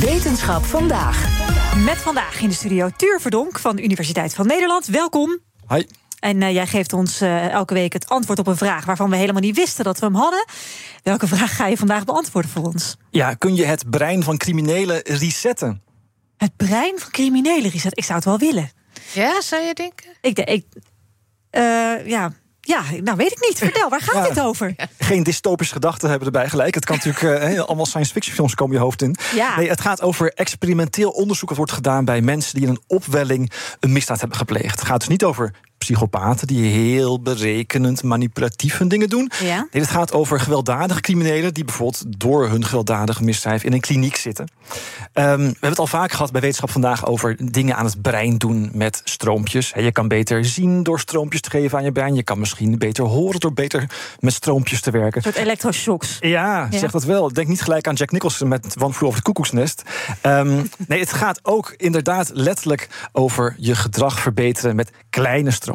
Wetenschap vandaag. Met vandaag in de studio Tuur Verdonk van de Universiteit van Nederland. Welkom. Hi. En uh, jij geeft ons uh, elke week het antwoord op een vraag waarvan we helemaal niet wisten dat we hem hadden. Welke vraag ga je vandaag beantwoorden voor ons? Ja, kun je het brein van criminelen resetten? Het brein van criminelen resetten? Ik zou het wel willen. Ja, zou je denken? Ik, ik uh, ja, ja, nou weet ik niet. Vertel, waar gaat ja, dit over? Geen dystopische gedachten hebben erbij gelijk. Het kan natuurlijk uh, allemaal science fiction films komen je hoofd in. Ja. Nee, het gaat over experimenteel onderzoek dat wordt gedaan bij mensen die in een opwelling een misdaad hebben gepleegd. Het gaat dus niet over psychopaten die heel berekenend, manipulatief hun dingen doen. Ja. Nee, het gaat over gewelddadige criminelen die bijvoorbeeld door hun gewelddadige misdrijf in een kliniek zitten. Um, we hebben het al vaak gehad bij Wetenschap vandaag over dingen aan het brein doen met stroompjes. Je kan beter zien door stroompjes te geven aan je brein. Je kan misschien beter horen door beter met stroompjes te werken. Een soort elektroshocks. Ja, ja, zeg dat wel. Denk niet gelijk aan Jack Nicholson met One Flew over het koekoeksnest. Um, nee, het gaat ook inderdaad letterlijk over je gedrag verbeteren met kleine stroompjes.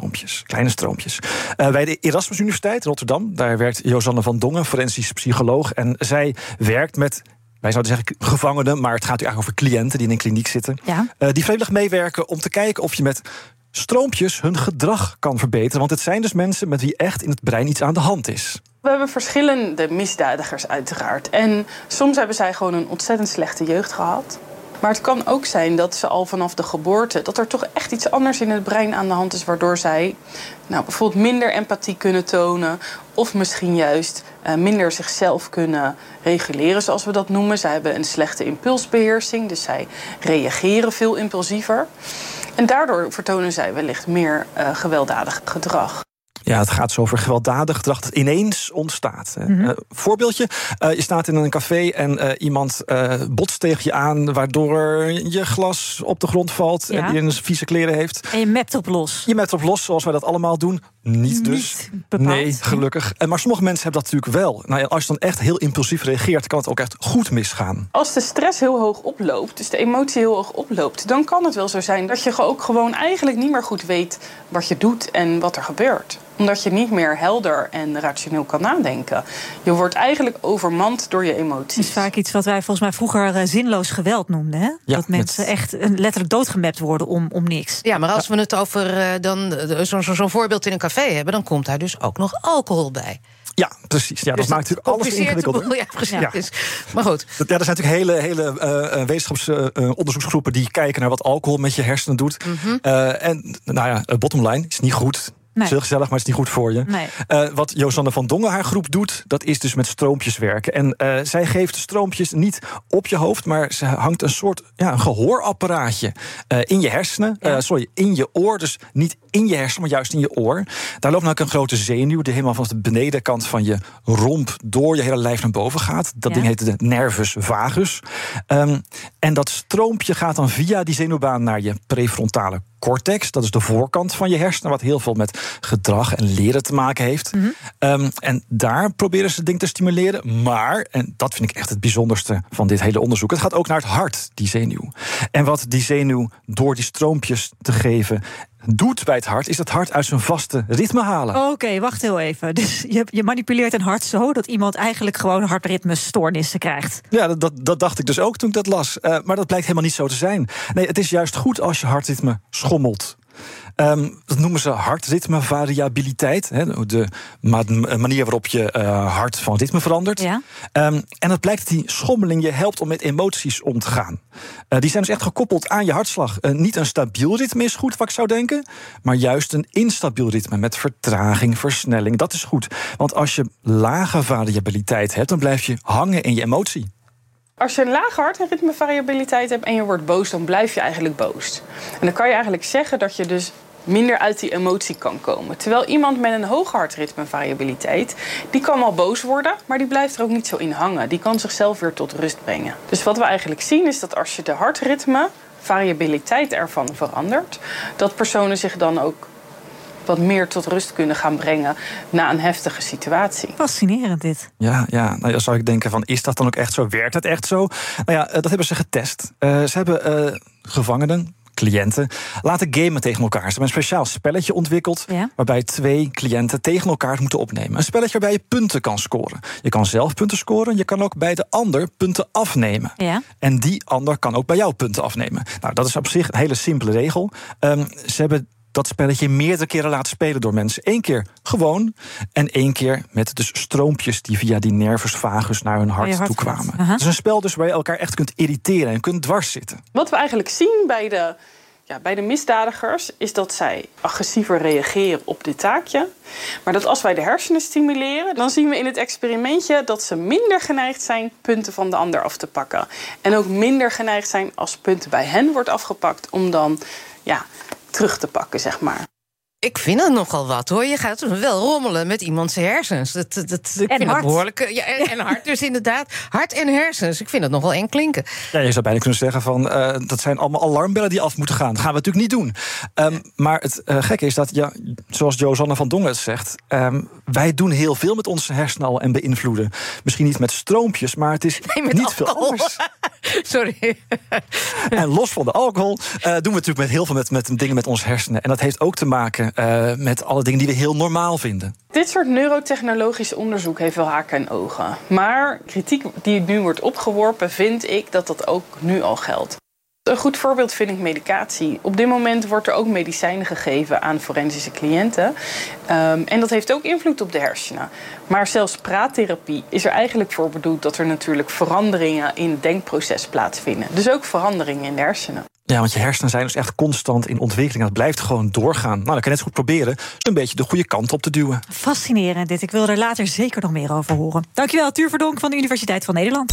Kleine stroompjes. Uh, bij de Erasmus Universiteit Rotterdam, daar werkt Josanne van Dongen, forensisch psycholoog. En zij werkt met wij zouden zeggen gevangenen, maar het gaat eigenlijk over cliënten die in een kliniek zitten. Ja. Uh, die vrijwillig meewerken om te kijken of je met stroompjes hun gedrag kan verbeteren. Want het zijn dus mensen met wie echt in het brein iets aan de hand is. We hebben verschillende misdadigers uiteraard. En soms hebben zij gewoon een ontzettend slechte jeugd gehad. Maar het kan ook zijn dat ze al vanaf de geboorte... dat er toch echt iets anders in het brein aan de hand is... waardoor zij nou, bijvoorbeeld minder empathie kunnen tonen... of misschien juist uh, minder zichzelf kunnen reguleren, zoals we dat noemen. Zij hebben een slechte impulsbeheersing, dus zij reageren veel impulsiever. En daardoor vertonen zij wellicht meer uh, gewelddadig gedrag. Ja, het gaat zo over gewelddadig gedrag dat ineens ontstaat. Mhm. Uh, voorbeeldje, uh, je staat in een café en uh, iemand botst tegen je aan... waardoor je glas op de grond valt Ja. en die een vieze kleren heeft. En je mapt op los. Je met op los, zoals wij dat allemaal doen. Niet dus. Niet bepaald. Nee, gelukkig. En maar sommige mensen hebben dat natuurlijk wel. Nou ja, als je dan echt heel impulsief reageert... kan het ook echt goed misgaan. Als de stress heel hoog oploopt, dus de emotie heel hoog oploopt... dan kan het wel zo zijn dat je ook gewoon eigenlijk niet meer goed weet... wat je doet en wat er gebeurt omdat je niet meer helder en rationeel kan nadenken. Je wordt eigenlijk overmand door je Het emoties. is vaak iets wat wij volgens mij vroeger uh, zinloos geweld noemden. Hè? Ja, dat mensen met- echt uh, letterlijk doodgemapt worden om, om niks. Ja, maar als we het over uh, dan zo'n zo, zo voorbeeld in een café hebben, dan komt daar dus ook nog alcohol bij. Ja, precies. Ja, Dus dat maakt natuurlijk alles ingewikkelder. boel. Ja, precies. Maar goed. Dat- Ja, er zijn natuurlijk hele, hele uh, wetenschapsonderzoeksgroepen die kijken naar wat alcohol met je hersenen doet. Mhm. Uh, en nou ja, bottom line is niet goed. Nee. Is heel gezellig, maar het is niet goed voor je. Nee. Uh, wat Josanne van Dongen haar groep doet, dat is dus met stroompjes werken. En uh, zij geeft de stroompjes niet op je hoofd, maar ze hangt een soort ja, een gehoorapparaatje uh, in je hersenen. Ja. sorry, in je oor. Dus niet in je hersenen, maar juist in je oor. Daar loopt nou een grote zenuw die helemaal van de benedenkant van je romp door je hele lijf naar boven gaat. Dat Ja. ding heet de nervus vagus. Um, en dat stroompje gaat dan via die zenuwbaan naar je prefrontale cortex. Dat is de voorkant van je hersenen, wat heel veel met gedrag en leren te maken heeft. Mhm. Um, en daar proberen ze het ding te stimuleren. Maar, en dat vind ik echt het bijzonderste van dit hele onderzoek, het gaat ook naar het hart, die zenuw. En wat die zenuw door die stroompjes te geven doet bij het hart, is het hart uit zijn vaste ritme halen. Oké, okay, wacht heel even. Dus je, je, manipuleert een hart zo dat iemand eigenlijk gewoon hartritmestoornissen krijgt. Ja, dat, dat, dat, dacht ik dus ook toen ik dat las. Uh, maar dat blijkt helemaal niet zo te zijn. Nee, het is juist goed als je hartritme schommelt. Um, dat noemen ze hartritmevariabiliteit. Hè, de manier waarop je uh, hart van ritme verandert. Ja. Um, en het blijkt dat die schommeling je helpt om met emoties om te gaan. Uh, die zijn dus echt gekoppeld aan je hartslag. Uh, niet een stabiel ritme is goed, wat ik zou denken. Maar juist een instabiel ritme met vertraging, versnelling. Dat is goed. Want als je lage variabiliteit hebt, dan blijf je hangen in je emotie. Als je een lage hartritmevariabiliteit hebt en je wordt boos, dan blijf je eigenlijk boos. En dan kan je eigenlijk zeggen dat je dus minder uit die emotie kan komen. Terwijl iemand met een hoge hartritmevariabiliteit, die kan wel boos worden, maar die blijft er ook niet zo in hangen. Die kan zichzelf weer tot rust brengen. Dus wat we eigenlijk zien is dat als je de hartritme variabiliteit ervan verandert, dat personen zich dan ook wat meer tot rust kunnen gaan brengen na een heftige situatie. Fascinerend dit. Ja, ja. Nou, dan zou ik denken van, is dat dan ook echt zo? Werkt het echt zo? Nou ja, dat hebben ze getest. Uh, ze hebben uh, gevangenen, cliënten laten gamen tegen elkaar. Ze hebben een speciaal spelletje ontwikkeld... Ja. waarbij twee cliënten tegen elkaar moeten opnemen. Een spelletje waarbij je punten kan scoren. Je kan zelf punten scoren, je kan ook bij de ander punten afnemen. Ja. En die ander kan ook bij jou punten afnemen. Nou, dat is op zich een hele simpele regel. Ehm, ze hebben dat spelletje meerdere keren laten spelen door mensen. Eén keer gewoon en één keer met dus stroompjes... die via die nervus vagus naar hun hart, toe kwamen. Het is een spel dus waar je elkaar echt kunt irriteren en kunt dwars zitten. Wat we eigenlijk zien bij de, ja, bij de misdadigers is dat zij agressiever reageren op dit taakje. Maar dat als wij de hersenen stimuleren, dan zien we in het experimentje dat ze minder geneigd zijn punten van de ander af te pakken. En ook minder geneigd zijn als punten bij hen wordt afgepakt om dan ja, terug te pakken, zeg maar. Ik vind het nogal wat hoor. Je gaat wel rommelen met iemands hersens. Dat, dat, dat, ik En vind behoorlijk, ja, en, en hart dus inderdaad. Hart en hersens. Ik vind het nog wel eng klinken. Ja, je zou bijna kunnen zeggen van eh, dat zijn allemaal alarmbellen die af moeten gaan. Dat gaan we natuurlijk niet doen. Ehm, maar het eh, gekke is dat, ja, zoals Josanne van Dongen het zegt, ehm, wij doen heel veel met onze hersenen al en beïnvloeden. Misschien niet met stroompjes, maar het is Nee, met niet veel anders. Sorry. En los van de alcohol eh, doen we natuurlijk met heel veel met, met dingen met onze hersenen. En dat heeft ook te maken eh, met alle dingen die we heel normaal vinden. Dit soort neurotechnologisch onderzoek heeft wel haken en ogen. Maar kritiek die nu wordt opgeworpen, vind ik dat dat ook nu al geldt. Een goed voorbeeld vind ik medicatie. Op dit moment wordt er ook medicijnen gegeven aan forensische cliënten. Ehm, en dat heeft ook invloed op de hersenen. Maar zelfs praattherapie is er eigenlijk voor bedoeld dat er natuurlijk veranderingen in het denkproces plaatsvinden. Dus ook veranderingen in de hersenen. Ja, want je hersenen zijn dus echt constant in ontwikkeling. Dat blijft gewoon doorgaan. Nou, dan kan je net zo goed proberen een beetje de goede kant op te duwen. Fascinerend dit. Ik wil er later zeker nog meer over horen. Dankjewel, Tuur Verdonk van de Universiteit van Nederland.